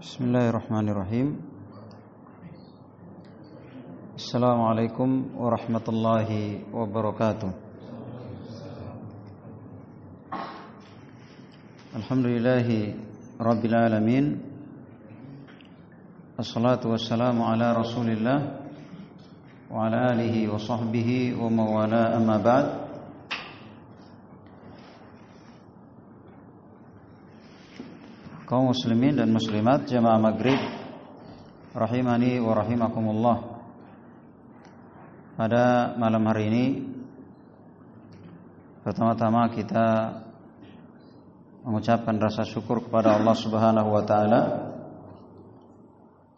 بسم الله الرحمن الرحيم السلام عليكم ورحمة الله وبركاته الحمد لله رب العالمين الصلاة والسلام على رسول الله وعلى آله وصحبه وموالاه أما بعد kaum muslimin dan muslimat jamaah maghrib rahimani wa rahimakumullah. Pada malam hari ini pertama-tama kita mengucapkan rasa syukur kepada Allah Subhanahu wa taala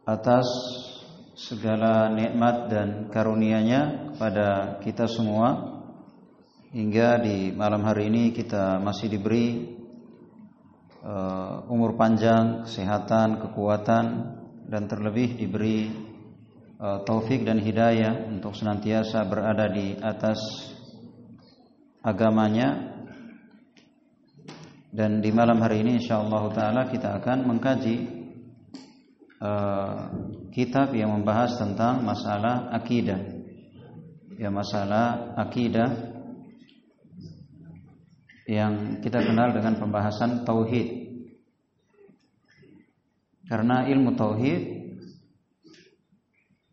atas segala nikmat dan karunia-Nya kepada kita semua. Hingga di malam hari ini kita masih diberi uh, umur panjang, kesehatan, kekuatan dan terlebih diberi uh, taufik dan hidayah untuk senantiasa berada di atas agamanya. Dan di malam hari ini insyaallah taala kita akan mengkaji uh, kitab yang membahas tentang masalah akidah. Ya masalah akidah yang kita kenal dengan pembahasan tauhid. Karena ilmu tauhid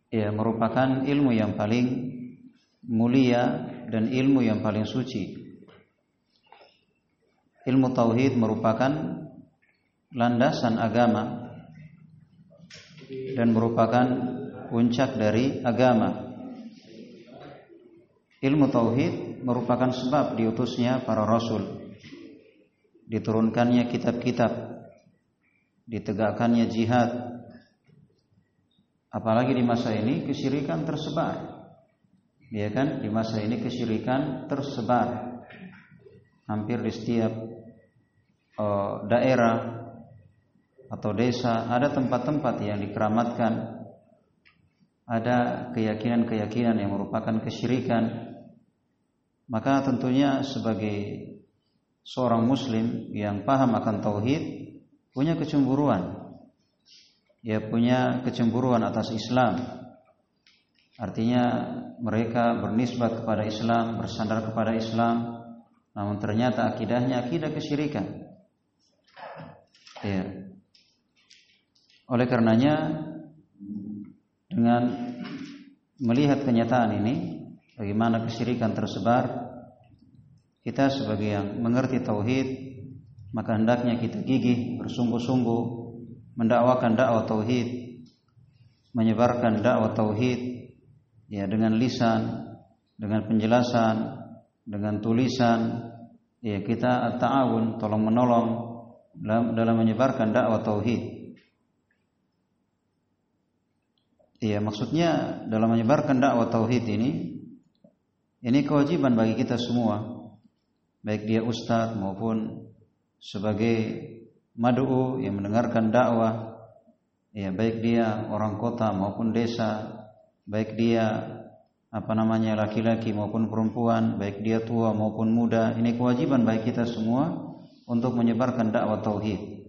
ya merupakan ilmu yang paling mulia dan ilmu yang paling suci. Ilmu tauhid merupakan landasan agama dan merupakan puncak dari agama. Ilmu tauhid merupakan sebab diutusnya para rasul. Diturunkannya kitab-kitab. Ditegakkannya jihad. Apalagi di masa ini kesyirikan tersebar. Ya kan? Di masa ini kesyirikan tersebar. Hampir di setiap uh, daerah atau desa ada tempat-tempat yang dikeramatkan ada keyakinan-keyakinan yang merupakan kesyirikan maka tentunya sebagai seorang muslim yang paham akan tauhid punya kecemburuan. Ya punya kecemburuan atas Islam. Artinya mereka bernisbat kepada Islam bersandar kepada Islam. Namun ternyata akidahnya akidah kesyirikan. Ya. Oleh karenanya dengan melihat kenyataan ini bagaimana kesyirikan tersebar? Kita sebagai yang mengerti tauhid maka hendaknya kita gigih bersungguh-sungguh mendakwakan dakwah tauhid menyebarkan dakwah tauhid ya dengan lisan dengan penjelasan dengan tulisan. Ya kita ta'awun tolong menolong dalam, dalam menyebarkan dakwah tauhid. Iya, maksudnya dalam menyebarkan dakwah tauhid ini ini kewajiban bagi kita semua, baik dia ustadz maupun sebagai mad'u yang mendengarkan dakwah, ya baik dia orang kota maupun desa, baik dia apa namanya laki-laki maupun perempuan, baik dia tua maupun muda, ini kewajiban bagi kita semua untuk menyebarkan dakwah tauhid.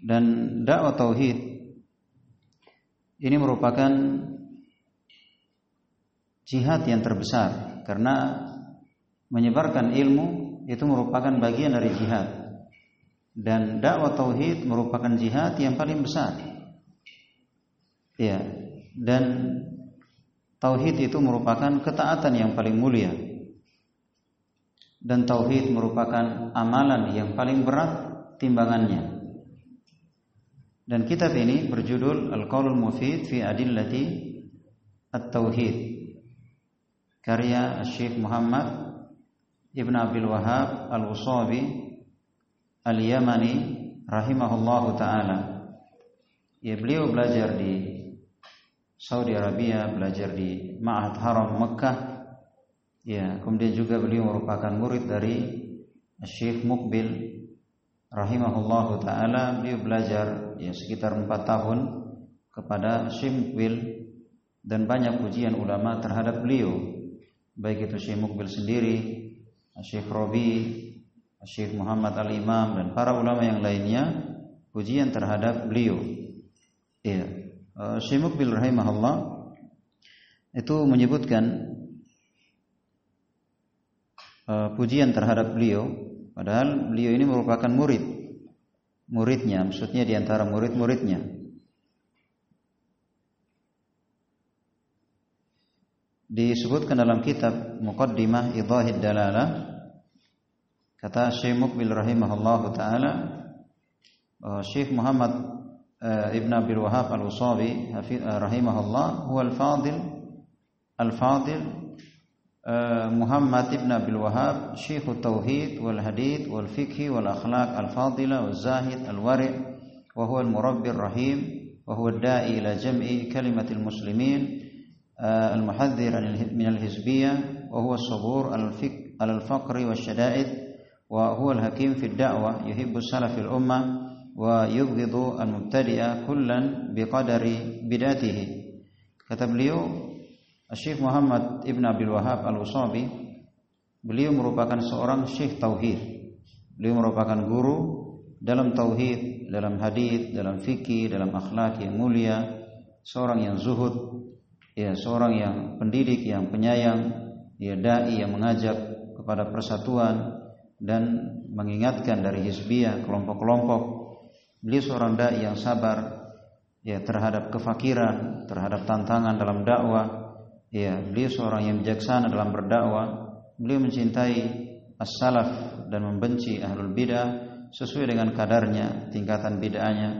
Dan dakwah tauhid ini merupakan jihad yang terbesar karena menyebarkan ilmu itu merupakan bagian dari jihad. Dan dakwah tauhid merupakan jihad yang paling besar. Ya. Dan tauhid itu merupakan ketaatan yang paling mulia. Dan tauhid merupakan amalan yang paling berat timbangannya. Dan kitab ini berjudul Al-Qaulul Mufid fi Adillati At-Tauhid karya Syekh Muhammad Ibn Abdul Wahab Al-Usabi Al-Yamani rahimahullahu taala. Ya beliau belajar di Saudi Arabia, belajar di Ma'had Haram Mekah. Ya, kemudian juga beliau merupakan murid dari Syekh Mukbil rahimahullahu taala beliau belajar ya sekitar empat tahun kepada Syekh Mukbil dan banyak pujian ulama terhadap beliau baik itu Syekh Mukbil sendiri Syekh Robi Syekh Muhammad Al-Imam dan para ulama yang lainnya pujian terhadap beliau. Iya. Uh, Syekh Mukbil rahimahullah itu menyebutkan uh, pujian terhadap beliau padahal beliau ini merupakan murid muridnya maksudnya di antara murid-muridnya disebutkan dalam kitab Muqaddimah Idahid Dalalah kata Syekh Mukbil rahimahullahu taala Syekh Muhammad uh, Ibn Abil Wahab Al-Usawi rahimahullah huwa al-fadil الفاضل محمد بن أبي الوهاب شيخ التوحيد والحديث والفقه والأخلاق الفاضلة والزاهد الورع وهو المربي الرحيم وهو الداعي إلى جمع كلمة المسلمين آه، المحذر من الحزبية وهو الصبور على الفقر والشدائد وهو الحكيم في الدعوة يحب السلف الأمة ويبغض المبتدئ كلا بقدر بداته كتب ليو الشيخ محمد ابن عبد الوهاب الوصابي beliau merupakan seorang syekh tauhid. Beliau merupakan guru dalam tauhid dalam hadis dalam fikih dalam akhlak yang mulia seorang yang zuhud. Ya seorang yang pendidik, yang penyayang, ya dai yang mengajak kepada persatuan dan mengingatkan dari hizbiyah kelompok-kelompok. Beliau seorang dai yang sabar ya terhadap kefakiran, terhadap tantangan dalam dakwah Ya, beliau seorang yang bijaksana dalam berdakwah. Beliau mencintai as-salaf dan membenci ahlul bidah sesuai dengan kadarnya, tingkatan bid'ahnya.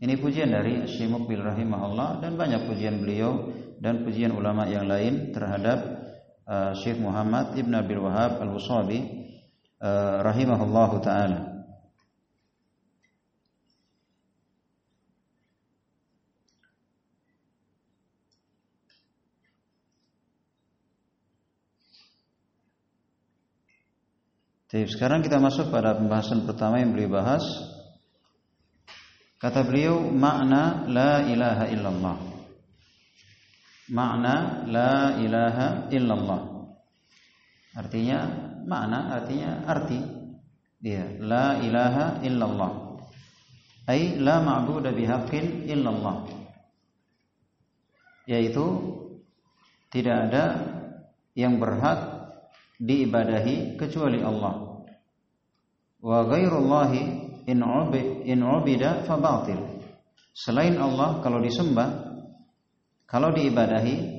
Ini pujian dari Syekh Mukbil rahimahullah dan banyak pujian beliau dan pujian ulama yang lain terhadap uh, Syekh Muhammad Ibn Abil Wahab Al-Wusabi uh, rahimahullahu taala. Jadi sekarang kita masuk pada pembahasan pertama yang beliau bahas. Kata beliau makna la ilaha illallah. Makna la ilaha illallah. Artinya makna artinya arti. Dia la ilaha illallah. Ai la ma'budu bihaqqin illallah. Yaitu tidak ada yang berhak diibadahi kecuali Allah. Wa ghairullahi in ubid in ubida fa batil. Selain Allah kalau disembah kalau diibadahi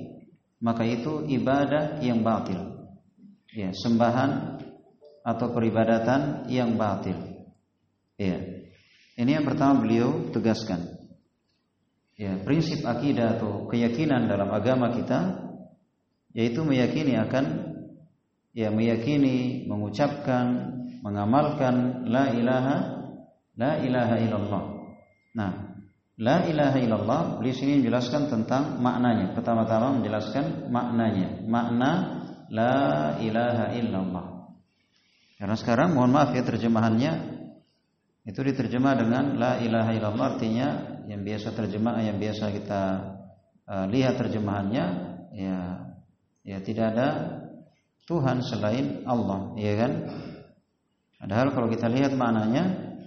maka itu ibadah yang batil. Ya, sembahan atau peribadatan yang batil. Ya. Ini yang pertama beliau tegaskan. Ya, prinsip akidah atau keyakinan dalam agama kita yaitu meyakini akan ya meyakini, mengucapkan, mengamalkan la ilaha la ilaha illallah. Nah, la ilaha illallah di sini menjelaskan tentang maknanya. Pertama-tama menjelaskan maknanya. Makna la ilaha illallah. Karena sekarang mohon maaf ya terjemahannya itu diterjemah dengan la ilaha illallah artinya yang biasa terjemah yang biasa kita uh, lihat terjemahannya ya ya tidak ada Tuhan selain Allah, ya kan? Padahal kalau kita lihat maknanya,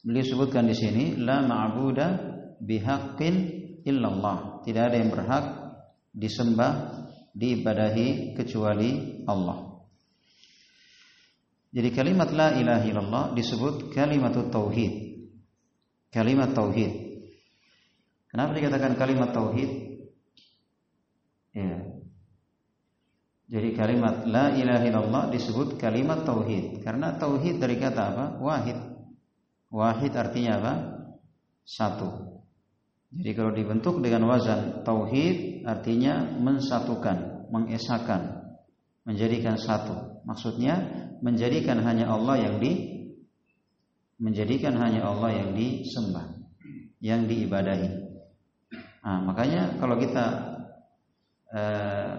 beliau sebutkan di sini la ma'buda bihaqqin illallah. Tidak ada yang berhak disembah, diibadahi kecuali Allah. Jadi kalimat la ilaha illallah disebut kalimat tauhid. Kalimat tauhid. Kenapa dikatakan kalimat tauhid? Ya, jadi kalimat la ilaha illallah disebut kalimat tauhid karena tauhid dari kata apa? Wahid. Wahid artinya apa? Satu. Jadi kalau dibentuk dengan wazan tauhid artinya mensatukan, mengesahkan, menjadikan satu. Maksudnya menjadikan hanya Allah yang di menjadikan hanya Allah yang disembah, yang diibadahi. Nah, makanya kalau kita eh,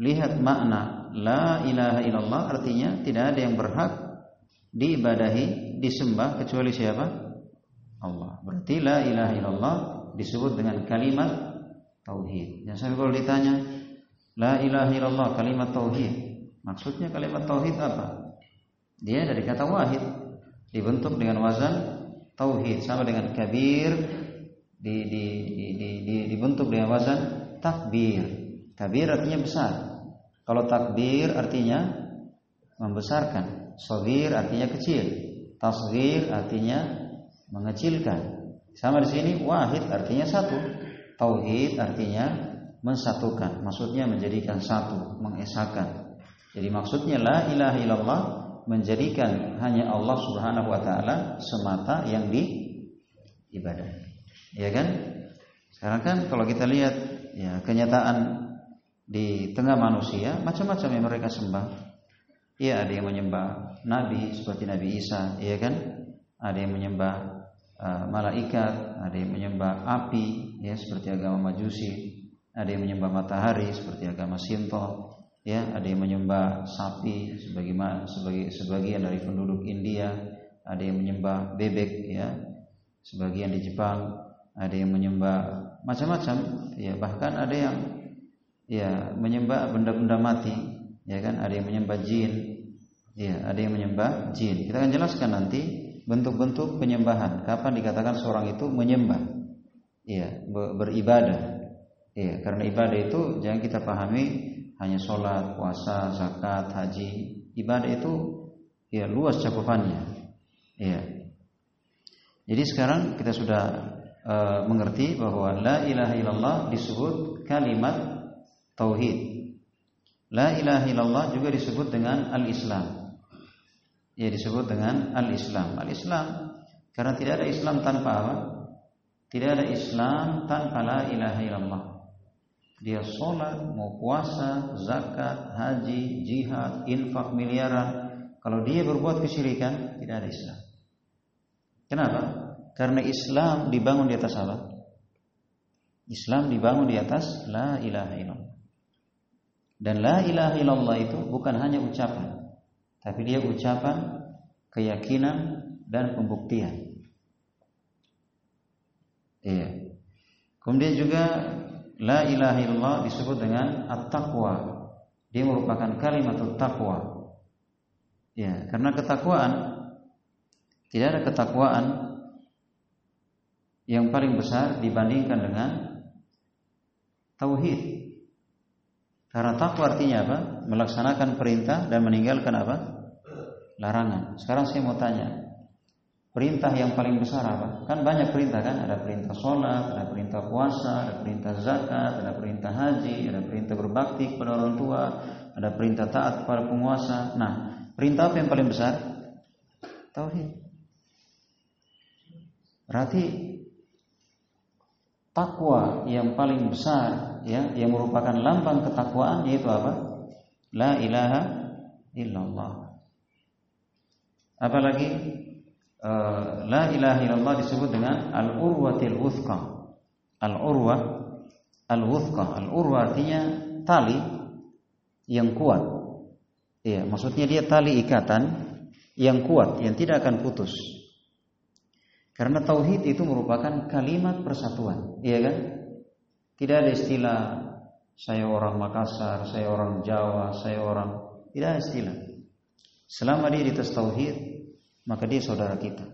lihat makna la ilaha illallah artinya tidak ada yang berhak diibadahi, disembah kecuali siapa? Allah. Berarti la ilaha illallah disebut dengan kalimat tauhid. Yang saya kalau ditanya la ilaha illallah kalimat tauhid, maksudnya kalimat tauhid apa? Dia dari kata wahid dibentuk dengan wazan tauhid sama dengan kabir di, di, di, di, di, dibentuk dengan wazan takbir. Kabir artinya besar. Kalau takbir artinya membesarkan. Sogir artinya kecil. Tasgir artinya mengecilkan. Sama di sini wahid artinya satu. Tauhid artinya mensatukan. Maksudnya menjadikan satu, mengesahkan. Jadi maksudnya la ilaha illallah menjadikan hanya Allah Subhanahu wa taala semata yang di ibadah. Ya kan? Sekarang kan kalau kita lihat ya kenyataan di tengah manusia macam-macam yang mereka sembah. Ya ada yang menyembah nabi seperti Nabi Isa, ya kan? Ada yang menyembah uh, malaikat, ada yang menyembah api, ya seperti agama Majusi, ada yang menyembah matahari seperti agama Sinto, ya ada yang menyembah sapi sebagaimana sebagai sebagian dari penduduk India, ada yang menyembah bebek, ya sebagian di Jepang, ada yang menyembah macam-macam, ya bahkan ada yang ya menyembah benda-benda mati, ya kan? Ada yang menyembah jin, ya ada yang menyembah jin. Kita akan jelaskan nanti bentuk-bentuk penyembahan. Kapan dikatakan seorang itu menyembah? Ya, beribadah. Ya, karena ibadah itu jangan kita pahami hanya sholat, puasa, zakat, haji. Ibadah itu ya luas cakupannya. Ya. Jadi sekarang kita sudah uh, mengerti bahwa la ilaha illallah disebut kalimat tauhid. La ilaha illallah juga disebut dengan al-Islam ya disebut dengan al-Islam. Al-Islam karena tidak ada Islam tanpa apa? Tidak ada Islam tanpa la ilaha illallah. Dia sholat, mau puasa, zakat, haji, jihad, infak miliaran. Kalau dia berbuat kesyirikan, tidak ada Islam. Kenapa? Karena Islam dibangun di atas apa? Islam dibangun di atas la ilaha illallah. Dan la ilaha illallah itu bukan hanya ucapan, tapi dia ucapan keyakinan dan pembuktian. Iya. Kemudian juga la ilaha illallah disebut dengan at-taqwa. Dia merupakan kalimat taqwa. Ya, karena ketakwaan tidak ada ketakwaan yang paling besar dibandingkan dengan tauhid. Karena takwa artinya apa? Melaksanakan perintah dan meninggalkan apa? Larangan. Sekarang saya mau tanya, perintah yang paling besar apa? Kan banyak perintah kan? Ada perintah sholat, ada perintah puasa, ada perintah zakat, ada perintah haji, ada perintah berbakti kepada orang tua, ada perintah taat kepada penguasa. Nah, perintah apa yang paling besar? Tauhid. Berarti takwa yang paling besar ya yang merupakan lambang ketakwaan yaitu apa? La ilaha illallah. Apalagi uh, la ilaha illallah disebut dengan al-urwatil wuthqa. Al-urwa al-wuthqa. Al-urwa artinya tali yang kuat. Iya, maksudnya dia tali ikatan yang kuat yang tidak akan putus. Karena tauhid itu merupakan kalimat persatuan, iya kan? Tidak ada istilah saya orang Makassar, saya orang Jawa, saya orang tidak istilah. Selama dia di atas tauhid, maka dia saudara kita.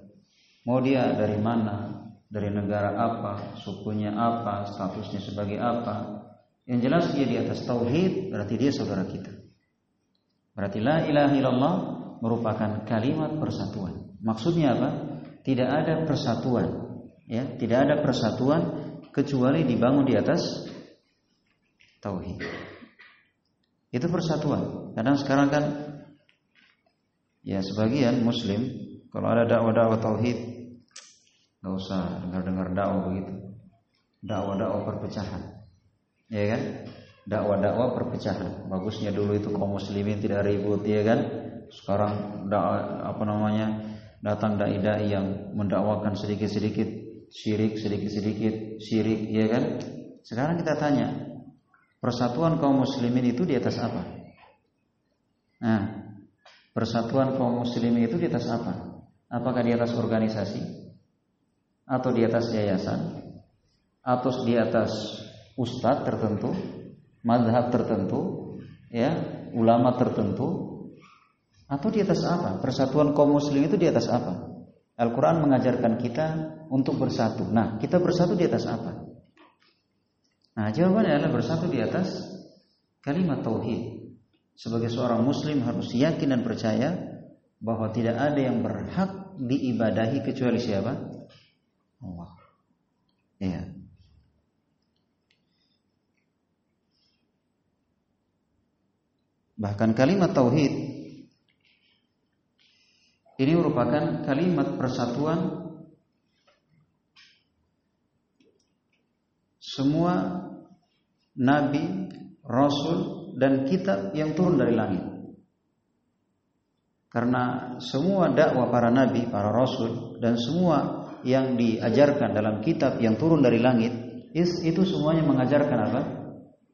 Mau dia dari mana, dari negara apa, sukunya apa, statusnya sebagai apa, yang jelas dia di atas tauhid berarti dia saudara kita. Berarti la ilaha illallah merupakan kalimat persatuan. Maksudnya apa? tidak ada persatuan ya tidak ada persatuan kecuali dibangun di atas tauhid. Itu persatuan. Kadang sekarang kan ya sebagian muslim kalau ada dakwah-dakwah tauhid nggak usah dengar-dengar dakwah begitu. Dakwah-dakwah perpecahan. Ya kan? Dakwah-dakwah perpecahan. Bagusnya dulu itu kaum muslimin tidak ribut ya kan? Sekarang dakwah apa namanya datang dai-dai yang mendakwakan sedikit-sedikit syirik, sedikit-sedikit syirik, ya kan? Sekarang kita tanya, persatuan kaum muslimin itu di atas apa? Nah, persatuan kaum muslimin itu di atas apa? Apakah di atas organisasi? Atau di atas yayasan? Atau di atas ustadz tertentu? Madhab tertentu? Ya, ulama tertentu? Atau di atas apa? Persatuan kaum muslim itu di atas apa? Al-Quran mengajarkan kita untuk bersatu. Nah, kita bersatu di atas apa? Nah, jawabannya adalah bersatu di atas kalimat tauhid. Sebagai seorang muslim harus yakin dan percaya bahwa tidak ada yang berhak diibadahi kecuali siapa? Allah. Iya. Bahkan kalimat tauhid ini merupakan kalimat persatuan semua nabi, rasul dan kitab yang turun dari langit. Karena semua dakwah para nabi, para rasul dan semua yang diajarkan dalam kitab yang turun dari langit itu semuanya mengajarkan apa?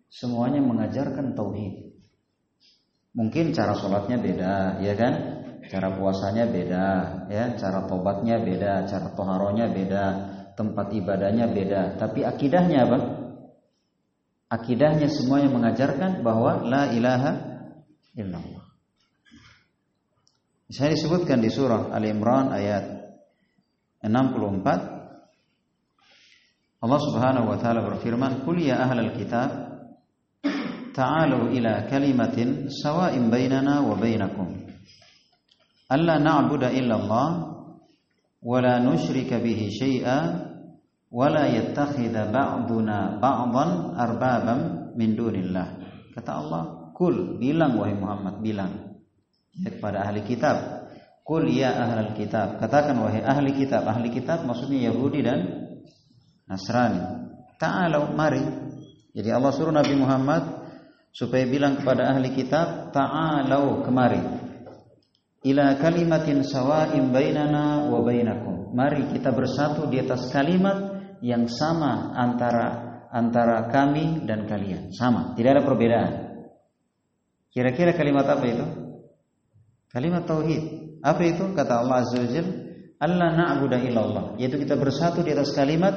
Semuanya mengajarkan tauhid. Mungkin cara sholatnya beda, ya kan? cara puasanya beda, ya, cara tobatnya beda, cara toharonya beda, tempat ibadahnya beda. Tapi akidahnya apa? Akidahnya semuanya mengajarkan bahwa la ilaha illallah. Saya disebutkan di surah Al Imran ayat 64 Allah Subhanahu wa taala berfirman, "Qul ya ahlal kitab, ta'alu ila kalimatin sawa'in bainana wa bainakum." alla na'budu illallah la nusyrika bihi syai'a wa la yattakhidha ba'duna ba'dhan arbaban min dunillah. Kata Allah, "Kul, bilang wahai Muhammad, bilang kepada ahli kitab, "Kul ya ahlal kitab." Katakan wahai ahli kitab. Ahli kitab maksudnya Yahudi dan Nasrani. Ta'alau, mari. Jadi Allah suruh Nabi Muhammad supaya bilang kepada ahli kitab, "Ta'alau, kemari." Ila kalimatin sawa'in bainana wa bainakum. Mari kita bersatu di atas kalimat yang sama antara antara kami dan kalian. Sama, tidak ada perbedaan. Kira-kira kalimat apa itu? Kalimat tauhid. Apa itu? Kata Allah Azza wa Jalla, "Allah na'budu illallah." Yaitu kita bersatu di atas kalimat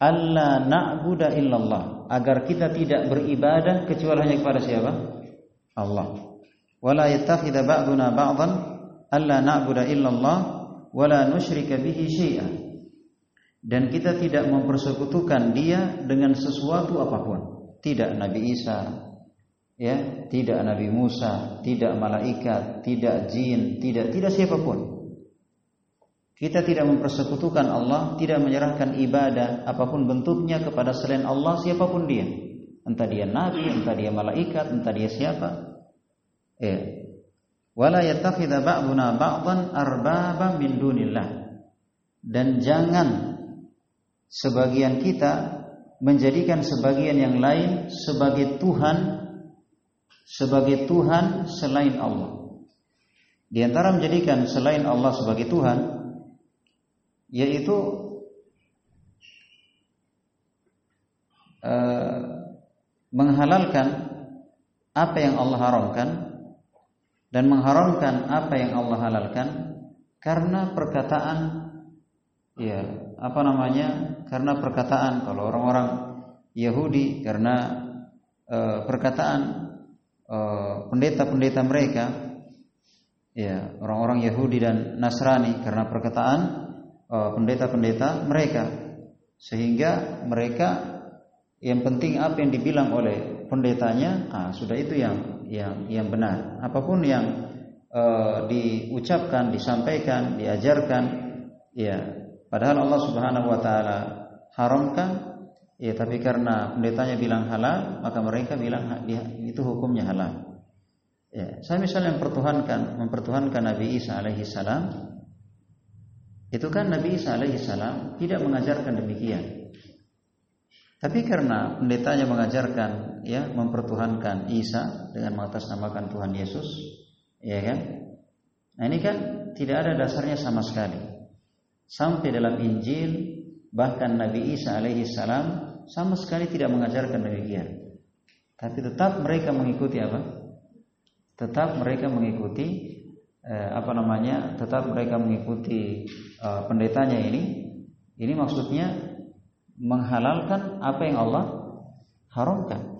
Allah na'budu illallah, agar kita tidak beribadah kecuali hanya kepada siapa? Allah wala yattakhidha ba'duna ba'dhan alla na'budu illallah wala nusyrika bihi syai'an dan kita tidak mempersekutukan dia dengan sesuatu apa pun. Tidak Nabi Isa ya tidak Nabi Musa tidak malaikat tidak jin tidak tidak siapa pun. Kita tidak mempersekutukan Allah tidak menyerahkan ibadah apa pun bentuknya kepada selain Allah siapa pun dia. Entah dia nabi entah dia malaikat entah dia siapa Ya. Wala yattakhidha ba'duna ba'dhan arbaba min dunillah. Dan jangan sebagian kita menjadikan sebagian yang lain sebagai Tuhan sebagai Tuhan selain Allah. Di antara menjadikan selain Allah sebagai Tuhan yaitu uh, menghalalkan apa yang Allah haramkan dan mengharamkan apa yang Allah halalkan karena perkataan ya apa namanya karena perkataan. Kalau orang-orang Yahudi karena e, perkataan eh, pendeta-pendeta mereka ya orang-orang Yahudi dan Nasrani karena perkataan eh, pendeta-pendeta mereka. Sehingga mereka yang penting apa yang dibilang oleh pendetanya ah, sudah itu yang yang yang benar. Apa pun yang e, diucapkan, disampaikan, diajarkan, ya, padahal Allah Subhanahu wa taala haramkan, ya, tapi karena pendetanya bilang halal, maka mereka bilang itu hukumnya halal. Ya, saya misalnya mempertuhankan mempertuhankan Nabi Isa alaihi salam itu kan Nabi Isa alaihi salam tidak mengajarkan demikian. Tapi karena pendetanya mengajarkan ya mempertuhankan Isa dengan mengatasnamakan Tuhan Yesus, ya kan? Nah ini kan tidak ada dasarnya sama sekali. Sampai dalam Injil bahkan Nabi Isa alaihi salam sama sekali tidak mengajarkan demikian. Tapi tetap mereka mengikuti apa? Tetap mereka mengikuti eh, apa namanya? Tetap mereka mengikuti eh, pendetanya ini. Ini maksudnya menghalalkan apa yang Allah haramkan.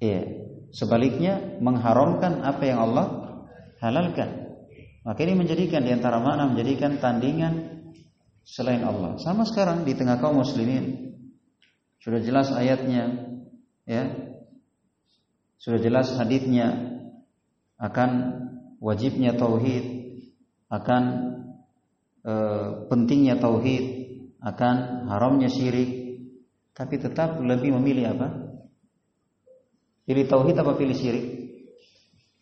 Iya. Sebaliknya mengharamkan apa yang Allah halalkan. Maka ini menjadikan di antara mana menjadikan tandingan selain Allah. Sama sekarang di tengah kaum muslimin sudah jelas ayatnya ya. Sudah jelas hadisnya akan wajibnya tauhid, akan e, pentingnya tauhid, akan haramnya syirik, tapi tetap lebih memilih apa? Pilih tauhid apa pilih syirik?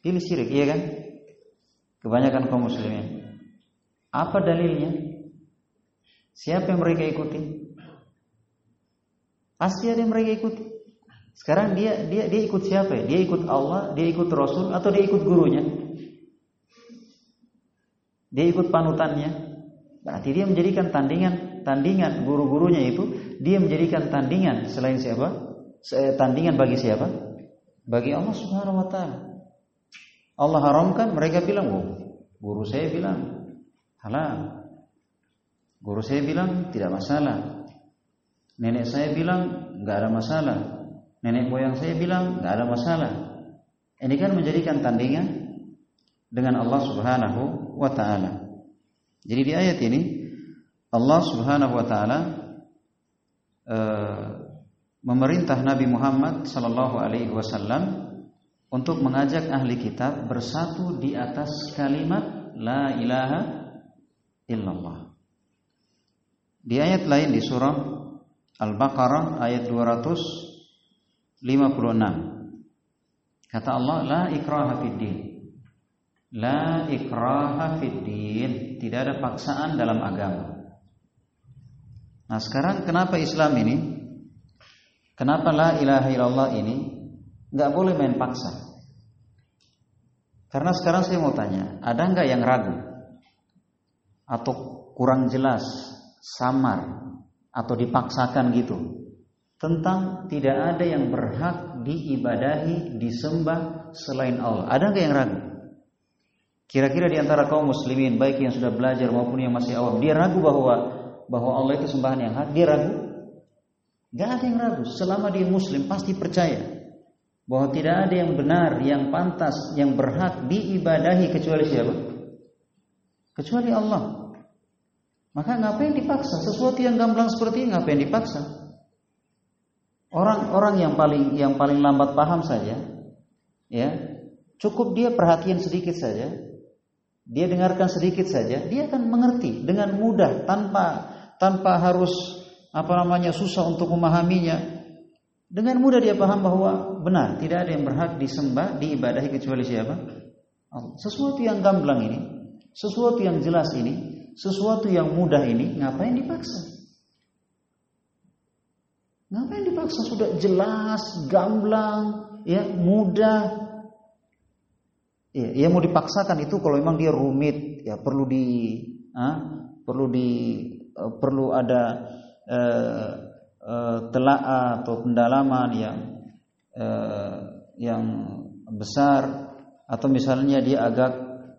Pilih syirik, iya kan? Kebanyakan kaum muslimin. Apa dalilnya? Siapa yang mereka ikuti? Pasti ada yang mereka ikuti. Sekarang dia dia dia ikut siapa ya? Dia ikut Allah, dia ikut Rasul atau dia ikut gurunya? Dia ikut panutannya. Berarti dia menjadikan tandingan tandingan guru-gurunya itu dia menjadikan tandingan selain siapa? Tandingan bagi siapa? Bagi Allah Subhanahu wa taala. Allah haramkan, mereka bilang, "Oh, guru saya bilang halal." Guru saya bilang tidak masalah. Nenek saya bilang nggak ada masalah. Nenek moyang saya bilang nggak ada masalah. Ini kan menjadikan tandingan dengan Allah Subhanahu wa taala. Jadi di ayat ini Allah Subhanahu wa taala e, memerintah Nabi Muhammad sallallahu alaihi wasallam untuk mengajak ahli kitab bersatu di atas kalimat la ilaha illallah. Di ayat lain di surah Al-Baqarah ayat 256. Kata Allah, la ikraha fid din. La ikraha fid din. Tidak ada paksaan dalam agama. Nah, sekarang kenapa Islam ini? Kenapa la ilaha illallah ini nggak boleh main paksa? Karena sekarang saya mau tanya, ada nggak yang ragu atau kurang jelas samar atau dipaksakan gitu tentang tidak ada yang berhak diibadahi, disembah selain Allah. Ada nggak yang ragu? Kira-kira di antara kaum muslimin baik yang sudah belajar maupun yang masih awam, dia ragu bahwa bahwa Allah itu sembahan yang hak? Dia ragu? Gak ada yang ragu. Selama dia muslim pasti percaya bahwa tidak ada yang benar, yang pantas, yang berhak diibadahi kecuali siapa? Kecuali Allah. Maka ngapain dipaksa? Sesuatu yang gamblang seperti ini ngapain dipaksa? Orang-orang yang paling yang paling lambat paham saja, ya, cukup dia perhatian sedikit saja, dia dengarkan sedikit saja, dia akan mengerti dengan mudah tanpa tanpa harus apa namanya susah untuk memahaminya. Dengan mudah dia paham bahwa benar tidak ada yang berhak disembah, diibadahi kecuali siapa? Allah. Sesuatu yang gamblang ini, sesuatu yang jelas ini sesuatu yang mudah ini ngapain dipaksa? Ngapain dipaksa sudah jelas, gamblang, ya mudah. Ya, ya mau dipaksakan itu kalau memang dia rumit, ya perlu di, ah, perlu di, uh, perlu ada uh, uh, telaah atau pendalaman yang uh, yang besar atau misalnya dia agak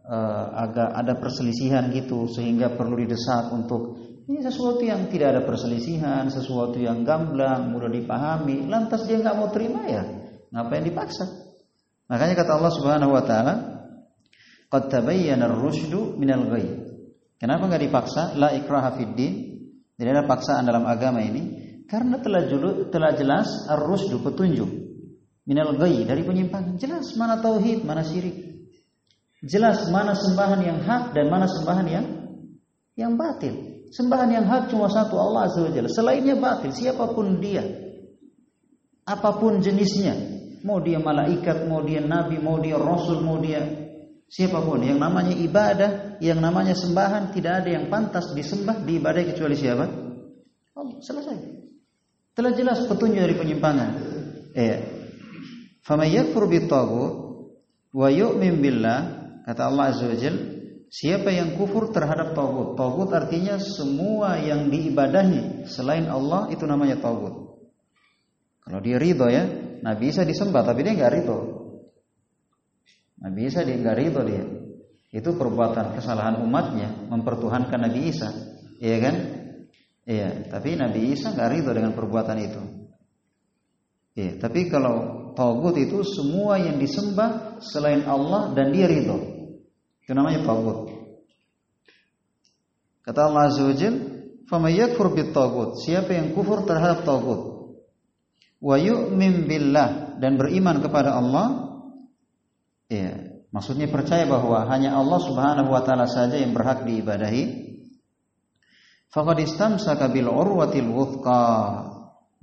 uh, agak ada perselisihan gitu sehingga perlu didesak untuk ini sesuatu yang tidak ada perselisihan, sesuatu yang gamblang, mudah dipahami, lantas dia nggak mau terima ya, ngapain dipaksa? Makanya kata Allah Subhanahu wa taala, "Qad tabayyana ar-rusydu minal ghayy." Kenapa nggak dipaksa? La ikraha fid. Tidak ada paksaan dalam agama ini karena telah julu, telah jelas ar-rusydu petunjuk minal ghayy dari penyimpangan. Jelas mana tauhid, mana syirik. Jelas mana sembahan yang hak dan mana sembahan yang yang batil. Sembahan yang hak cuma satu Allah Azza wa Jalla. Selainnya batil, siapa pun dia. Apa pun jenisnya. Mau dia malaikat, mau dia nabi, mau dia rasul, mau dia siapa pun yang namanya ibadah, yang namanya sembahan tidak ada yang pantas disembah, diibadai kecuali siapa? Allah. Selesai. Telah jelas petunjuk dari penyimpangan. Eh. Faman yakfur wa yu'min billah Kata Allah Azza wa siapa yang kufur terhadap tauhid. Tauhid artinya semua yang diibadahi selain Allah itu namanya tauhid. Kalau dia ridho ya, Nabi Isa disembah tapi dia nggak ridho. Nabi Isa dia nggak ridho dia. Itu perbuatan kesalahan umatnya mempertuhankan Nabi Isa, iya kan? Iya, tapi Nabi Isa nggak ridho dengan perbuatan itu. Iya, tapi kalau tauhid itu semua yang disembah selain Allah dan dia ridho. Itu namanya tagut. Kata Allah Azza wa Jal, "Faman yakfur bit-tagut?" Siapa yang kufur terhadap tagut, wa yu'min dan beriman kepada Allah, ya, maksudnya percaya bahwa hanya Allah Subhanahu wa taala saja yang berhak diibadahi. Faqad istamsaka bil urwatil wuthqa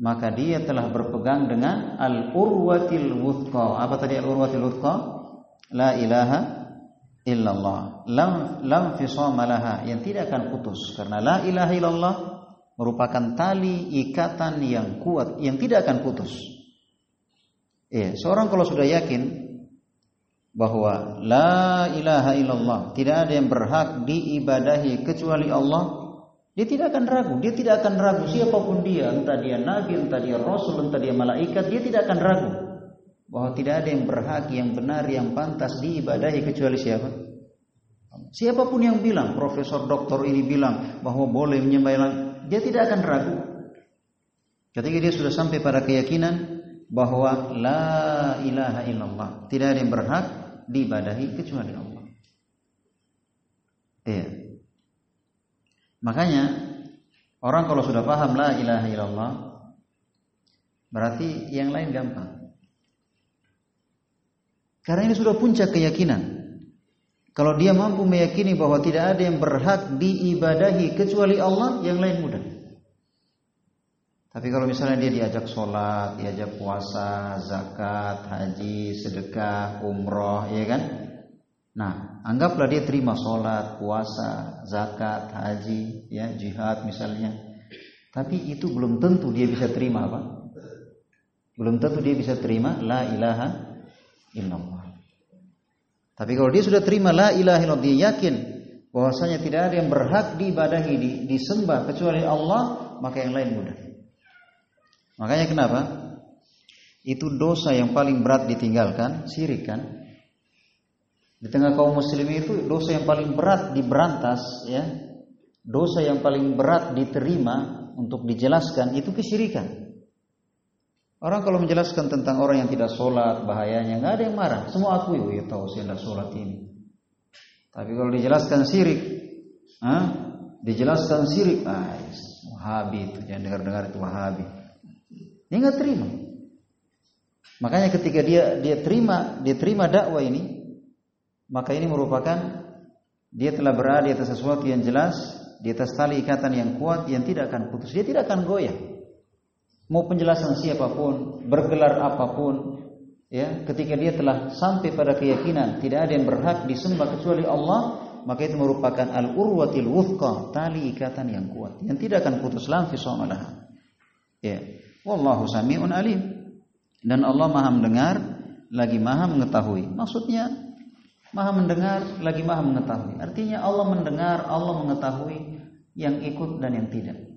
maka dia telah berpegang dengan al urwatil wuthqa. Apa tadi al urwatil wuthqa? La ilaha illallah lam lam fisama yang tidak akan putus karena la ilaha illallah merupakan tali ikatan yang kuat yang tidak akan putus. Ya, seorang kalau sudah yakin bahwa la ilaha illallah tidak ada yang berhak diibadahi kecuali Allah, dia tidak akan ragu, dia tidak akan ragu siapa pun dia, entah dia nabi, entah dia rasul, entah dia malaikat, dia tidak akan ragu bahwa tidak ada yang berhak, yang benar, yang pantas diibadahi kecuali siapa? Siapa pun yang bilang, profesor doktor ini bilang bahwa boleh menyembah dia tidak akan ragu. Ketika dia sudah sampai pada keyakinan bahwa la ilaha illallah, tidak ada yang berhak diibadahi kecuali Allah. Iya. Makanya orang kalau sudah paham la ilaha illallah berarti yang lain gampang. Karena ini sudah puncak keyakinan. Kalau dia mampu meyakini bahwa tidak ada yang berhak diibadahi kecuali Allah, yang lain mudah. Tapi kalau misalnya dia diajak sholat, diajak puasa, zakat, haji, sedekah, umroh, ya kan? Nah, anggaplah dia terima sholat, puasa, zakat, haji, ya jihad misalnya. Tapi itu belum tentu dia bisa terima apa? Belum tentu dia bisa terima la ilaha illallah. Tapi kalau dia sudah terima la ilaha illallah, dia yakin bahwasanya tidak ada yang berhak diibadahi, disembah kecuali Allah, maka yang lain mudah. Makanya kenapa? Itu dosa yang paling berat ditinggalkan, syirik kan? Di tengah kaum muslimin itu dosa yang paling berat diberantas ya. Dosa yang paling berat diterima untuk dijelaskan itu kesyirikan. Orang kalau menjelaskan tentang orang yang tidak sholat bahayanya nggak ada yang marah. Semua akui, oh ya tahu saya tidak sholat ini. Tapi kalau dijelaskan sirik, ah, dijelaskan sirik, ah, wahabi itu jangan dengar-dengar itu wahabi. Dia nggak terima. Makanya ketika dia dia terima dia terima dakwah ini, maka ini merupakan dia telah berada di atas sesuatu yang jelas, di atas tali ikatan yang kuat yang tidak akan putus. Dia tidak akan goyah mau penjelasan siapa pun, bergelar apa pun, ya, ketika dia telah sampai pada keyakinan tidak ada yang berhak disembah kecuali Allah, maka itu merupakan al-urwatil wuthqa, tali ikatan yang kuat yang tidak akan putus lam fi Ya. Wallahu samiun alim. Dan Allah Maha mendengar lagi Maha mengetahui. Maksudnya Maha mendengar lagi Maha mengetahui. Artinya Allah mendengar, Allah mengetahui yang ikut dan yang tidak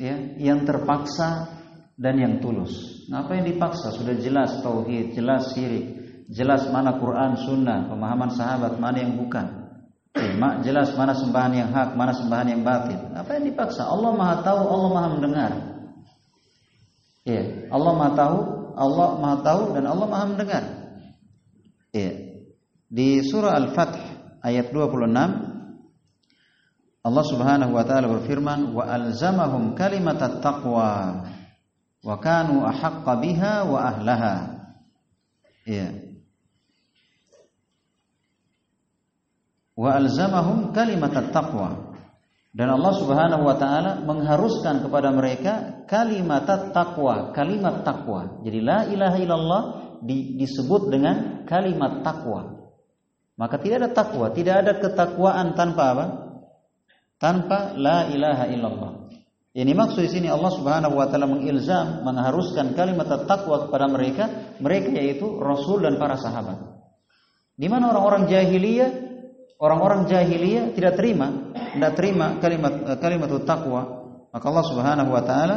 ya, yang terpaksa dan yang tulus. Apa yang dipaksa? Sudah jelas tauhid, jelas syirik, jelas mana Quran, Sunnah, pemahaman sahabat, mana yang bukan. Ya, jelas mana sembahan yang hak, mana sembahan yang batil. Apa yang dipaksa? Allah Maha tahu, Allah Maha mendengar. Ya, Allah Maha tahu, Allah Maha tahu dan Allah Maha mendengar. Ya. Di surah Al-Fath ayat 26 Allah Subhanahu wa taala berfirman wa alzamahum kalimat taqwa wa kanu ahaqqa biha wa ahlaha. Ya. Wa alzamahum kalimat taqwa. Dan Allah Subhanahu wa taala mengharuskan kepada mereka kalimat taqwa, kalimat takwa. Jadi la ilaha illallah disebut dengan kalimat takwa. Maka tidak ada takwa, tidak ada ketakwaan tanpa apa? tanpa la ilaha illallah. Ini maksud di sini Allah Subhanahu wa taala mengilzam, mengharuskan kalimat takwa kepada mereka, mereka yaitu Rasul dan para sahabat. Di mana orang-orang jahiliyah, orang-orang jahiliyah tidak terima, tidak terima kalimat kalimat takwa, maka Allah Subhanahu wa taala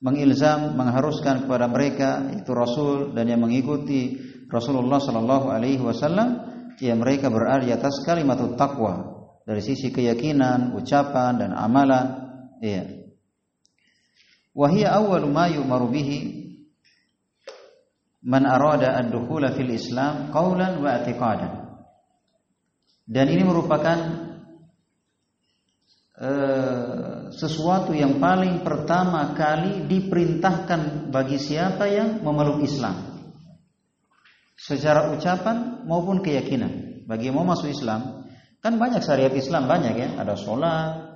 mengilzam, mengharuskan kepada mereka itu Rasul dan yang mengikuti Rasulullah sallallahu alaihi wasallam ya mereka berada di atas kalimat takwa dari sisi keyakinan, ucapan dan amalan. Iya. Wahia awal ma yu'maru bihi man arada ad-dukhula fil Islam qawlan wa i'tiqadan. Dan ini merupakan uh, sesuatu yang paling pertama kali diperintahkan bagi siapa yang memeluk Islam. Secara ucapan maupun keyakinan. Bagi yang mau masuk Islam, kan banyak syariat Islam banyak ya, ada sholat,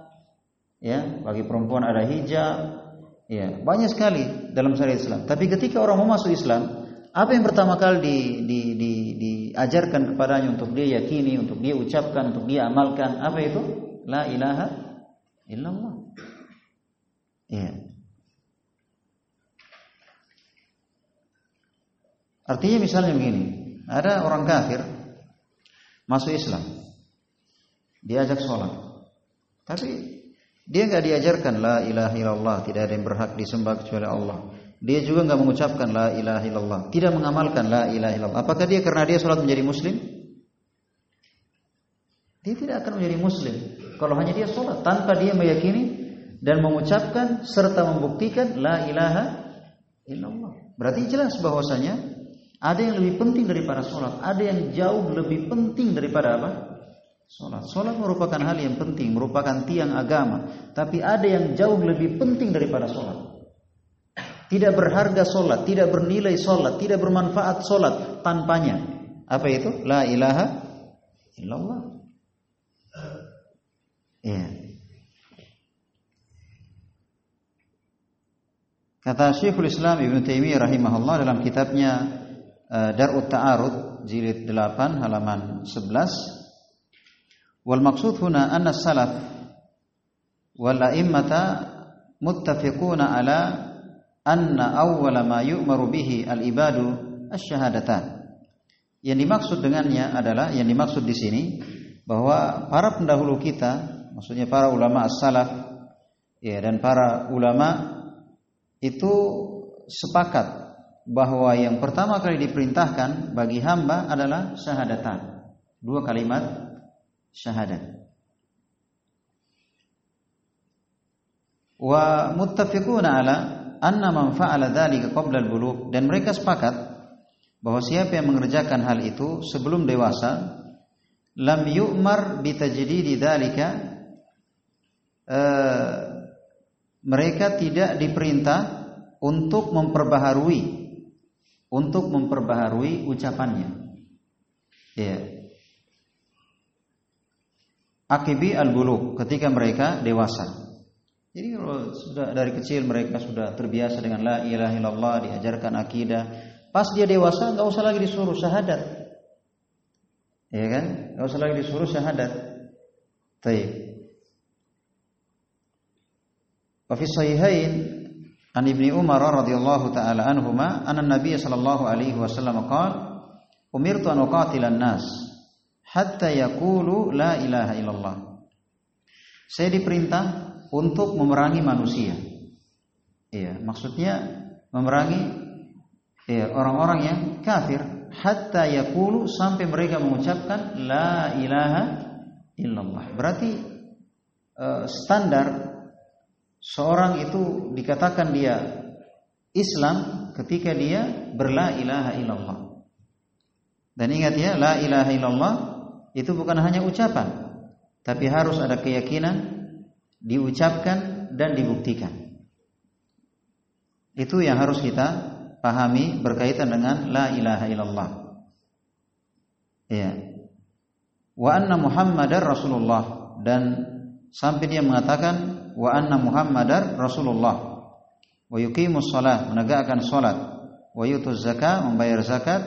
ya, bagi perempuan ada hijab, ya, banyak sekali dalam syariat Islam. Tapi ketika orang mau masuk Islam, apa yang pertama kali di, di, di, diajarkan kepadanya untuk dia yakini, untuk dia ucapkan, untuk dia amalkan? Apa itu? La ilaha illallah. Ya. Artinya misalnya begini, ada orang kafir masuk Islam, diajak sholat, tapi dia nggak diajarkan la ilaha illallah, tidak ada yang berhak disembah kecuali Allah. Dia juga nggak mengucapkan la ilaha illallah, tidak mengamalkan la ilaha illallah. Apakah dia karena dia sholat menjadi muslim? Dia tidak akan menjadi muslim kalau hanya dia sholat tanpa dia meyakini dan mengucapkan serta membuktikan la ilaha illallah. Berarti jelas bahwasanya ada yang lebih penting daripada sholat, ada yang jauh lebih penting daripada apa? Sholat. Sholat merupakan hal yang penting, merupakan tiang agama. Tapi ada yang jauh lebih penting daripada sholat. Tidak berharga solat, tidak bernilai solat, tidak bermanfaat solat tanpanya. Apa itu? La ilaha illallah. Ya. Kata Syekhul Islam Ibn Taimiyah rahimahullah dalam kitabnya uh, Darut Ta'arud jilid 8 halaman 11 wal maksud huna anna salaf wal a'immata muttafiquna ala anna awwala ma yu'maru bihi al-ibadu asy-syahadatan. Yang dimaksud dengannya adalah yang dimaksud di sini bahwa para pendahulu kita, maksudnya para ulama as-salaf ya dan para ulama itu sepakat bahwa yang pertama kali diperintahkan bagi hamba adalah syahadatan. Dua kalimat syahadat. Wa muttafiquna ala anna man fa'ala dzalika qabla al-bulugh. Dan mereka sepakat bahwa siapa yang mengerjakan hal itu sebelum dewasa lam yu'mar bi tajdidi dzalika uh, mereka tidak diperintah untuk memperbaharui untuk memperbaharui ucapannya. Ya. Akibi al-bulugh ketika mereka dewasa jadi kalau sudah dari kecil mereka sudah terbiasa dengan la ilaha illallah, diajarkan akidah, pas dia dewasa nggak usah lagi disuruh syahadat. Ya kan? Nggak usah lagi disuruh syahadat. Baik. Wa fi sahihain an Ibnu Umar radhiyallahu taala anhuma anna Nabi sallallahu alaihi wasallam qala umirtu an uqatila an-nas hatta yaqulu la ilaha illallah. Saya diperintah untuk memerangi manusia. Iya, maksudnya memerangi iya, orang-orang yang kafir hatta yaqulu sampai mereka mengucapkan la ilaha illallah. Berarti uh, standar seorang itu dikatakan dia Islam ketika dia berla ilaha illallah. Dan ingat ya, la ilaha illallah itu bukan hanya ucapan, tapi harus ada keyakinan diucapkan dan dibuktikan. Itu yang harus kita pahami berkaitan dengan la ilaha illallah. Ya. Wa anna Muhammadar Rasulullah dan sampai dia mengatakan wa anna Muhammadar Rasulullah. Wa yuqimus shalah, menegakkan salat, wa yutuz zakat, membayar zakat,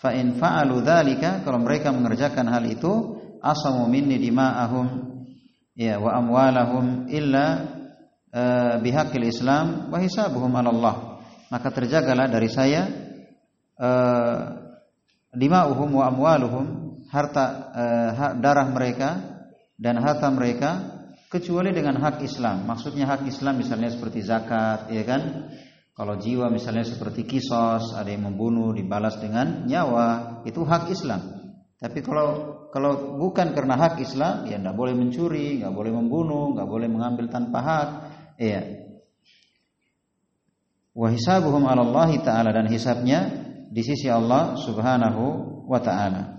fa in fa'alu dzalika kalau mereka mengerjakan hal itu asamu minni dima'ahum ya wa amwalahum illa uh, bihaqil Islam wa hisabuhum Allah. Maka terjagalah dari saya uh, dima'uhum wa amwaluhum harta uh, darah mereka dan harta mereka kecuali dengan hak Islam. Maksudnya hak Islam misalnya seperti zakat, ya kan? Kalau jiwa misalnya seperti kisos, ada yang membunuh dibalas dengan nyawa, itu hak Islam. Tapi kalau kalau bukan karena hak Islam, ya tidak boleh mencuri, nggak boleh membunuh, nggak boleh mengambil tanpa hak. Iya. Wa hisabuhum 'ala Allah taala dan hisabnya di sisi Allah Subhanahu wa taala.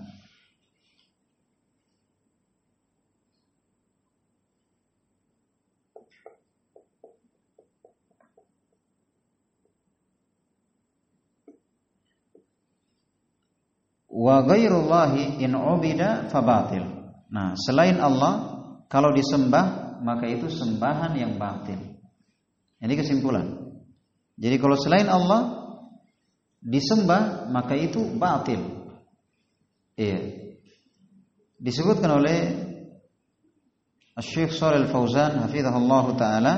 Wa ghairullahi in ubida fabatil. Nah, selain Allah kalau disembah maka itu sembahan yang batil. Ini kesimpulan. Jadi kalau selain Allah disembah maka itu batil. Iya. Disebutkan oleh Syekh Shalal Fauzan hafizahullah taala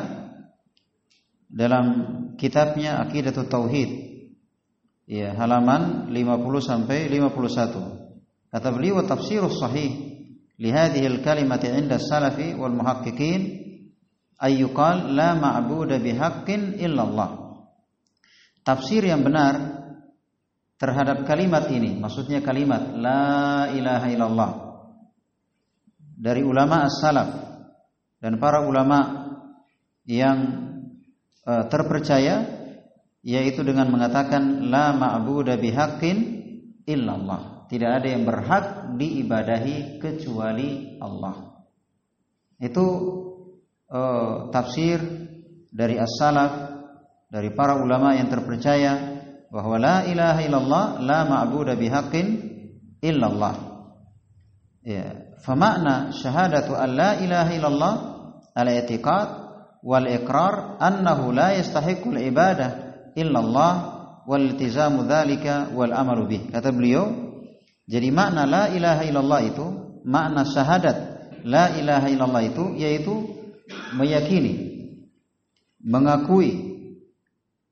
dalam kitabnya Aqidatut Tauhid ya halaman 50 sampai 51. Kata beliau tafsir sahih li hadhihi al-kalimati 'inda salafi wal muhaqqiqin ay yuqal la ma'budu bihaqqin illallah. Tafsir yang benar terhadap kalimat ini, maksudnya kalimat la ilaha illallah dari ulama as-salaf dan para ulama yang uh, terpercaya yaitu dengan mengatakan la ma'budu bihaqqin illallah tidak ada yang berhak diibadahi kecuali Allah. Itu uh, tafsir dari as-salaf dari para ulama yang terpercaya bahwa la ilaha illallah la ma'budu bihaqqin illallah. Ya, famakna syahadatu an la ilaha illallah al-i'tiqad wal iqrar annahu la yastahiqul ibadah illallah wal iltizamu dzalika wal amalu bih. Kata beliau, jadi makna la ilaha illallah itu, makna syahadat la ilaha illallah itu yaitu meyakini, mengakui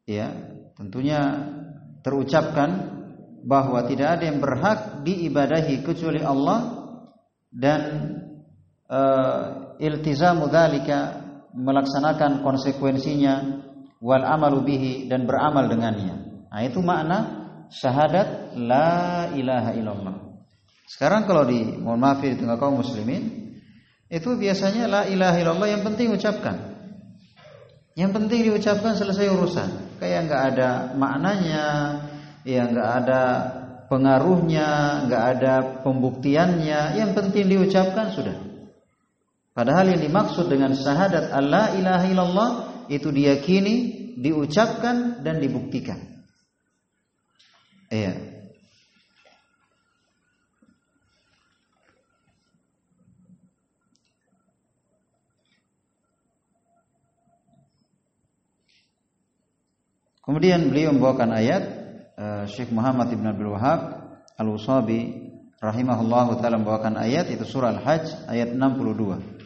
ya, tentunya terucapkan bahwa tidak ada yang berhak diibadahi kecuali Allah dan uh, iltizamu dzalika melaksanakan konsekuensinya wal amalu bihi dan beramal dengannya. Nah, itu makna syahadat la ilaha illallah. Sekarang kalau di mohon maaf di tengah kaum muslimin itu biasanya la ilaha illallah yang penting ucapkan. Yang penting diucapkan selesai urusan. Kayak nggak ada maknanya, ya nggak ada pengaruhnya, nggak ada pembuktiannya. Yang penting diucapkan sudah. Padahal yang dimaksud dengan syahadat Allah ilaha illallah itu diyakini, diucapkan dan dibuktikan. Iya. Kemudian beliau membawakan ayat uh, Syekh Muhammad Ibn Abdul Wahab Al-Usabi rahimahullahu taala membawakan ayat itu surah Al-Hajj ayat 62.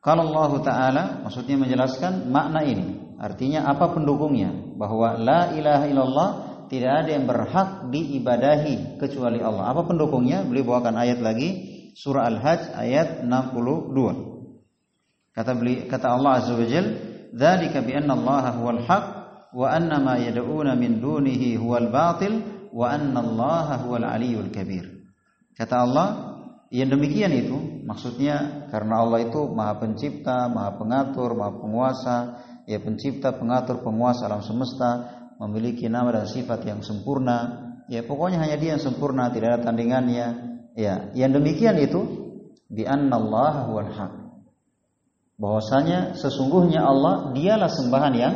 Kalau Allah taala maksudnya menjelaskan makna ini, artinya apa pendukungnya bahwa la ilaha illallah tidak ada yang berhak diibadahi kecuali Allah. Apa pendukungnya? Beliau bawakan ayat lagi surah Al-Hajj ayat 62. Kata beli kata Allah Azza wa Jal, "Dzalika bi anna Allah huwal haq wa anna ma yad'una min dunihi huwal batil wa anna Allah huwal aliyyul kabir." Kata Allah, yang demikian itu maksudnya karena Allah itu Maha Pencipta, Maha Pengatur, Maha Penguasa, ya pencipta, pengatur, penguasa alam semesta, memiliki nama dan sifat yang sempurna. Ya pokoknya hanya dia yang sempurna, tidak ada tandingannya. Ya, yang demikian itu bi Allah wal haq. Bahwasanya sesungguhnya Allah dialah sembahan yang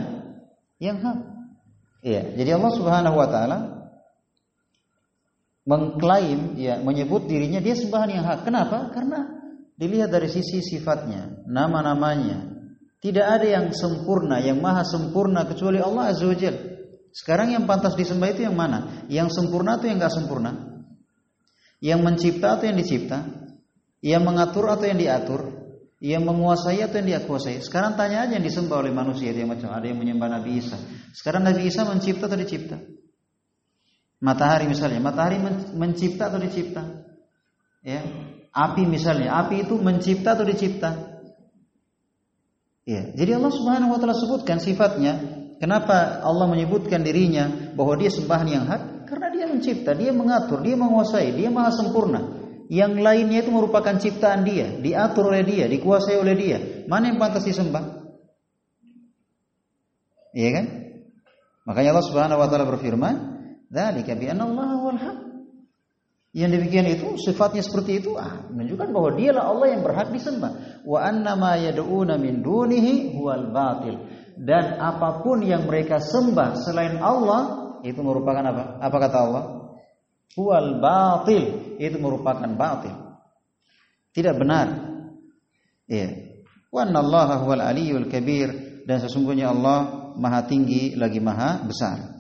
yang hak. Ya, jadi Allah Subhanahu wa taala mengklaim ya menyebut dirinya dia sembahan yang hak. Kenapa? Karena dilihat dari sisi sifatnya, nama-namanya. Tidak ada yang sempurna, yang maha sempurna kecuali Allah Azza wa. Sekarang yang pantas disembah itu yang mana? Yang sempurna atau yang enggak sempurna? Yang mencipta atau yang dicipta? Yang mengatur atau yang diatur? Yang menguasai atau yang dikuasai? Sekarang tanya aja yang disembah oleh manusia dia macam ada yang menyembah Nabi Isa. Sekarang Nabi Isa mencipta atau dicipta? Matahari misalnya, matahari mencipta atau dicipta? Ya. Api misalnya, api itu mencipta atau dicipta? Ya. Jadi Allah Subhanahu wa taala sebutkan sifatnya Kenapa Allah menyebutkan dirinya bahwa dia sembahan yang hak? Karena dia mencipta, dia mengatur, dia menguasai, dia maha sempurna. Yang lainnya itu merupakan ciptaan dia, diatur oleh dia, dikuasai oleh dia. Mana yang pantas disembah? Iya kan? Makanya Allah Subhanahu wa taala berfirman, "Dzalika bi anna Allah wal haq." Yang demikian itu sifatnya seperti itu ah, menunjukkan bahwa dialah Allah yang berhak disembah. Wa anna ma yad'una min dunihi huwal batil dan apa pun yang mereka sembah selain Allah itu merupakan apa? Apa kata Allah? huwal batil itu merupakan batil. Tidak benar. Iya. Wa annallaha huwal aliyyul kabir dan sesungguhnya Allah Maha tinggi lagi Maha besar.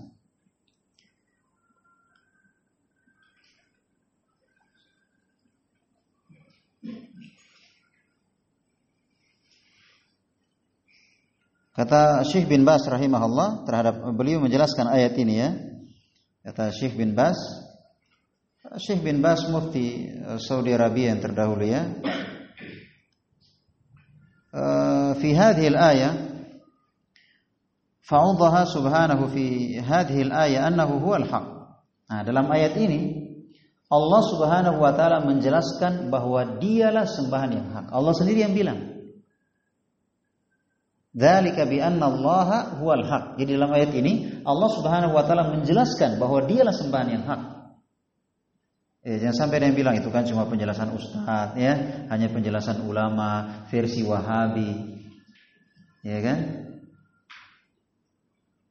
Kata Syekh bin Bas rahimahullah terhadap beliau menjelaskan ayat ini ya. Kata Syekh bin Bas Syekh bin Bas mufti eh, Saudi Arabia yang terdahulu ya. في هذه الآية فأوضح سبحانه في هذه الآية أنه هو الحق. Nah, dalam ayat ini Allah Subhanahu wa taala menjelaskan bahwa dialah sembahan yang hak. Allah sendiri yang bilang. Dzalika bi anna Allah huwal haq. Jadi dalam ayat ini Allah Subhanahu wa taala menjelaskan bahwa dialah sembahan yang hak. Ya, jangan sampai ada yang bilang itu kan cuma penjelasan ustaz ya, hanya penjelasan ulama versi Wahabi. Ya kan?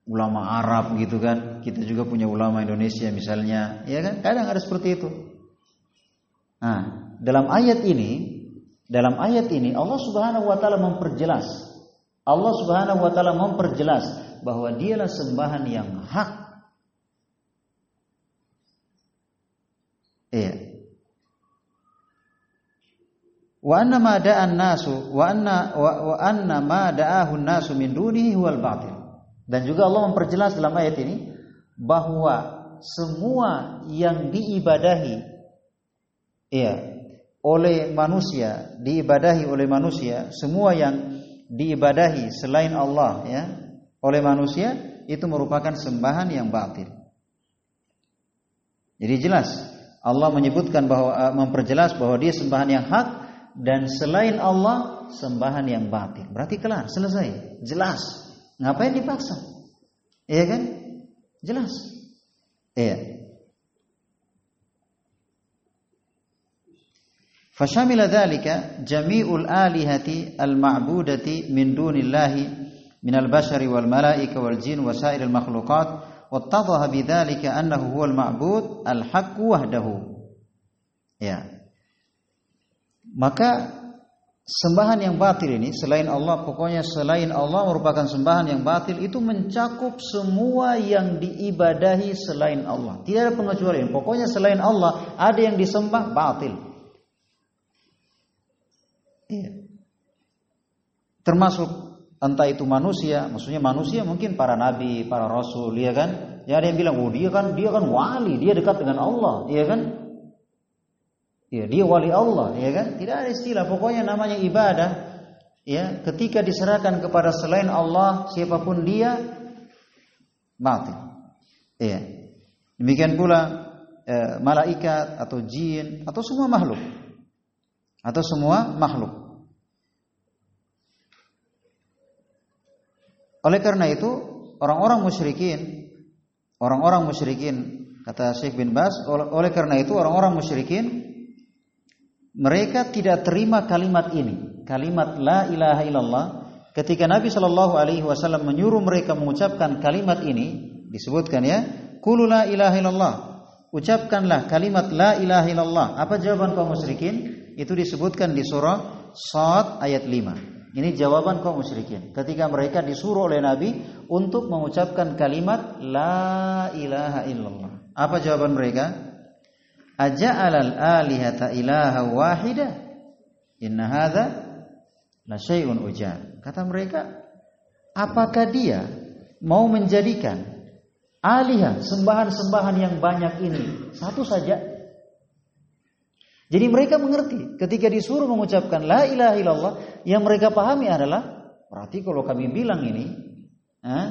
Ulama Arab gitu kan. Kita juga punya ulama Indonesia misalnya, ya kan? Kadang ada seperti itu. Nah, dalam ayat ini, dalam ayat ini Allah Subhanahu wa taala memperjelas Allah Subhanahu wa taala memperjelas bahwa dialah sembahan yang hak. Iya. Wa anna nasu wa anna nasu min dunihi huwal batil. Dan juga Allah memperjelas dalam ayat ini bahwa semua yang diibadahi iya oleh manusia, diibadahi oleh manusia, semua yang diibadahi selain Allah ya oleh manusia itu merupakan sembahan yang batil. Jadi jelas Allah menyebutkan bahwa eh, memperjelas bahwa dia sembahan yang hak dan selain Allah sembahan yang batil. Berarti kelar, selesai, jelas. Ngapain dipaksa? Iya kan? Jelas. Iya. Fashamila dhalika jami'ul alihati al-ma'budati min dunillahi min al-bashari wal malaika wal jin wa sairil هو wattadhaha الحق annahu huwal ma'bud al-haqq wahdahu. Ya. Maka sembahan yang batil ini selain Allah pokoknya selain Allah merupakan sembahan yang batil itu mencakup semua yang diibadahi selain Allah. Tidak ada pengecualian. Pokoknya selain Allah ada yang disembah batil. Iya. Termasuk entah itu manusia, maksudnya manusia mungkin para nabi, para rasul, ya kan? Ya ada yang bilang, "Oh, dia kan dia kan wali, dia dekat dengan Allah." Iya kan? Ya, dia wali Allah, ya kan? Tidak ada istilah, pokoknya namanya ibadah. Ya, ketika diserahkan kepada selain Allah, siapa pun dia mati. Iya. Demikian pula eh, malaikat atau jin atau semua makhluk. Atau semua makhluk. Oleh karena itu, orang-orang musyrikin, orang-orang musyrikin, kata Syekh bin Bas, oleh karena itu orang-orang musyrikin mereka tidak terima kalimat ini, kalimat la ilaha illallah. Ketika Nabi Shallallahu Alaihi Wasallam menyuruh mereka mengucapkan kalimat ini, disebutkan ya, kulu la ilaha illallah. Ucapkanlah kalimat la ilaha illallah. Apa jawaban kaum musyrikin? Itu disebutkan di surah Sad ayat 5. Ini jawaban kaum musyrikin ketika mereka disuruh oleh Nabi untuk mengucapkan kalimat la ilaha illallah. Apa jawaban mereka? Aja'alal alihata ilaha wahida? Inna hadza la syai'un ujar. Kata mereka, apakah dia mau menjadikan alihah sembahan-sembahan yang banyak ini satu saja jadi mereka mengerti ketika disuruh mengucapkan la ilaha illallah yang mereka pahami adalah berarti kalau kami bilang ini, eh,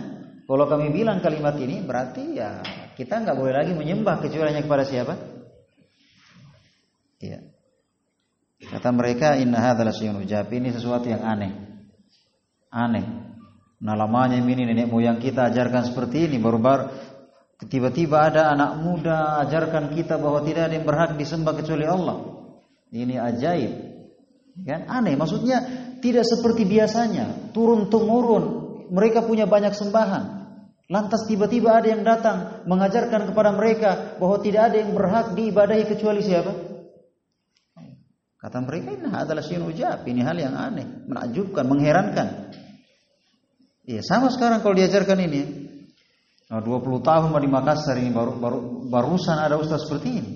kalau kami bilang kalimat ini berarti ya kita nggak boleh lagi menyembah kecuali hanya kepada siapa? Iya. Kata mereka inna hadzal syai'un ujab ini sesuatu yang aneh. Aneh. Nah lamanya ini nenek moyang kita ajarkan seperti ini baru-baru tiba-tiba ada anak muda ajarkan kita bahwa tidak ada yang berhak disembah kecuali Allah. Ini ajaib. Kan? Aneh, maksudnya tidak seperti biasanya, turun temurun. Mereka punya banyak sembahan. Lantas tiba-tiba ada yang datang mengajarkan kepada mereka bahwa tidak ada yang berhak diibadahi kecuali siapa? Kata mereka ini adalah syai'un ujab, ini hal yang aneh, menakjubkan, mengherankan. Iya, sama sekarang kalau diajarkan ini. Nah, 20 tahun di Makassar ini baru, baru barusan ada ustaz seperti ini.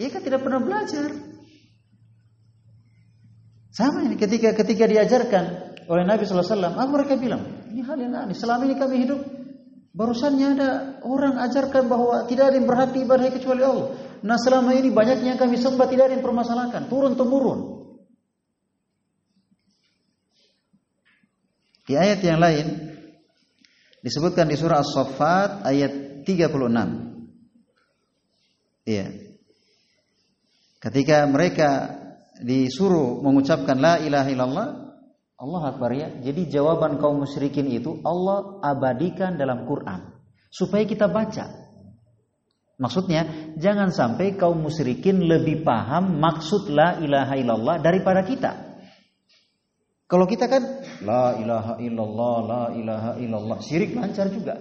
Iya kan tidak pernah belajar. Sama ini ketika ketika diajarkan oleh Nabi Wasallam, apa mereka bilang? Ini hal yang aneh. Selama ini kami hidup, barusannya ada orang ajarkan bahwa tidak ada yang berhak diibadahi kecuali Allah. Nah selama ini banyaknya yang kami sembah tidak ada yang permasalahkan, turun temurun. Di ayat yang lain disebutkan di surah As-Saffat ayat 36. Iya. Ketika mereka disuruh mengucapkan la ilaha illallah, Allah Akbar ya. Jadi jawaban kaum musyrikin itu Allah abadikan dalam Quran supaya kita baca. Maksudnya jangan sampai kaum musyrikin lebih paham maksud la ilaha illallah daripada kita. Kalau kita kan la ilaha illallah, la ilaha illallah, syirik lancar juga.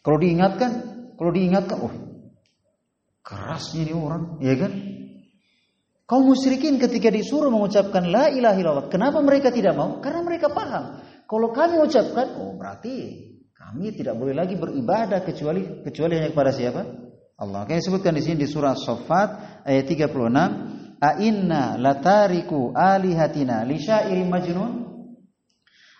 Kalau diingatkan, kalau diingatkan, oh kerasnya ini orang, ya kan? Kaum musyrikin ketika disuruh mengucapkan la ilaha illallah, kenapa mereka tidak mau? Karena mereka paham. Kalau kami ucapkan, oh berarti kami tidak boleh lagi beribadah kecuali kecuali hanya kepada siapa? Allah. Kayak disebutkan di sini di surah Saffat ayat 36, "A inna latariku alihatina li syairi majnun?"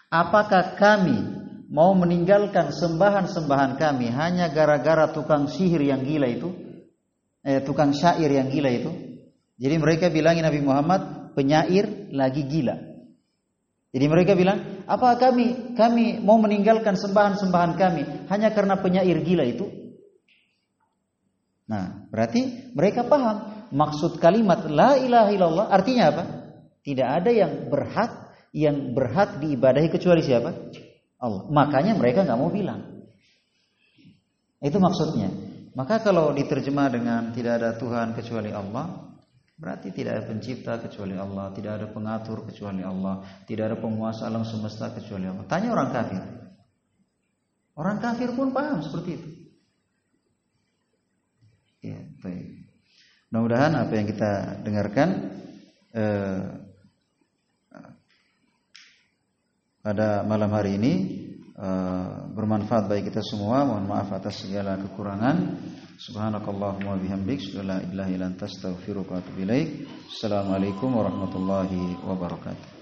Apakah kami mau meninggalkan sembahan-sembahan kami hanya gara-gara tukang sihir yang gila itu? Eh, tukang syair yang gila itu? Jadi mereka bilangin Nabi Muhammad penyair lagi gila. Jadi mereka bilang, apa kami kami mau meninggalkan sembahan-sembahan kami hanya karena penyair gila itu? Nah, berarti mereka paham maksud kalimat la ilaha illallah artinya apa? Tidak ada yang berhak yang berhak diibadahi kecuali siapa? Allah. Makanya mereka nggak mau bilang. Itu maksudnya. Maka kalau diterjemah dengan tidak ada Tuhan kecuali Allah, Berarti tidak ada pencipta kecuali Allah, tidak ada pengatur kecuali Allah, tidak ada penguasa alam semesta kecuali Allah. Tanya orang kafir. Orang kafir pun paham seperti itu. Ya, baik. Mudah-mudahan apa yang kita dengarkan eh, pada malam hari ini eh, bermanfaat bagi kita semua. Mohon maaf atas segala kekurangan. Subhanakallahumma bihamdik la ilaha illa anta astaghfiruka wa atubu ilaik. Assalamualaikum warahmatullahi wabarakatuh.